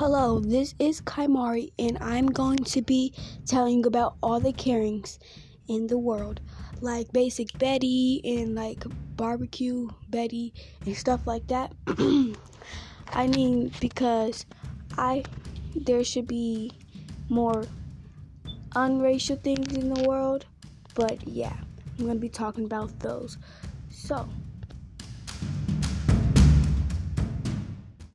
Hello, this is Kaimari, and I'm going to be telling you about all the Karens in the world, like Basic Betty and like Barbecue Betty and stuff like that. I mean, because I there should be more unracial things in the world, but yeah, I'm gonna be talking about those. So.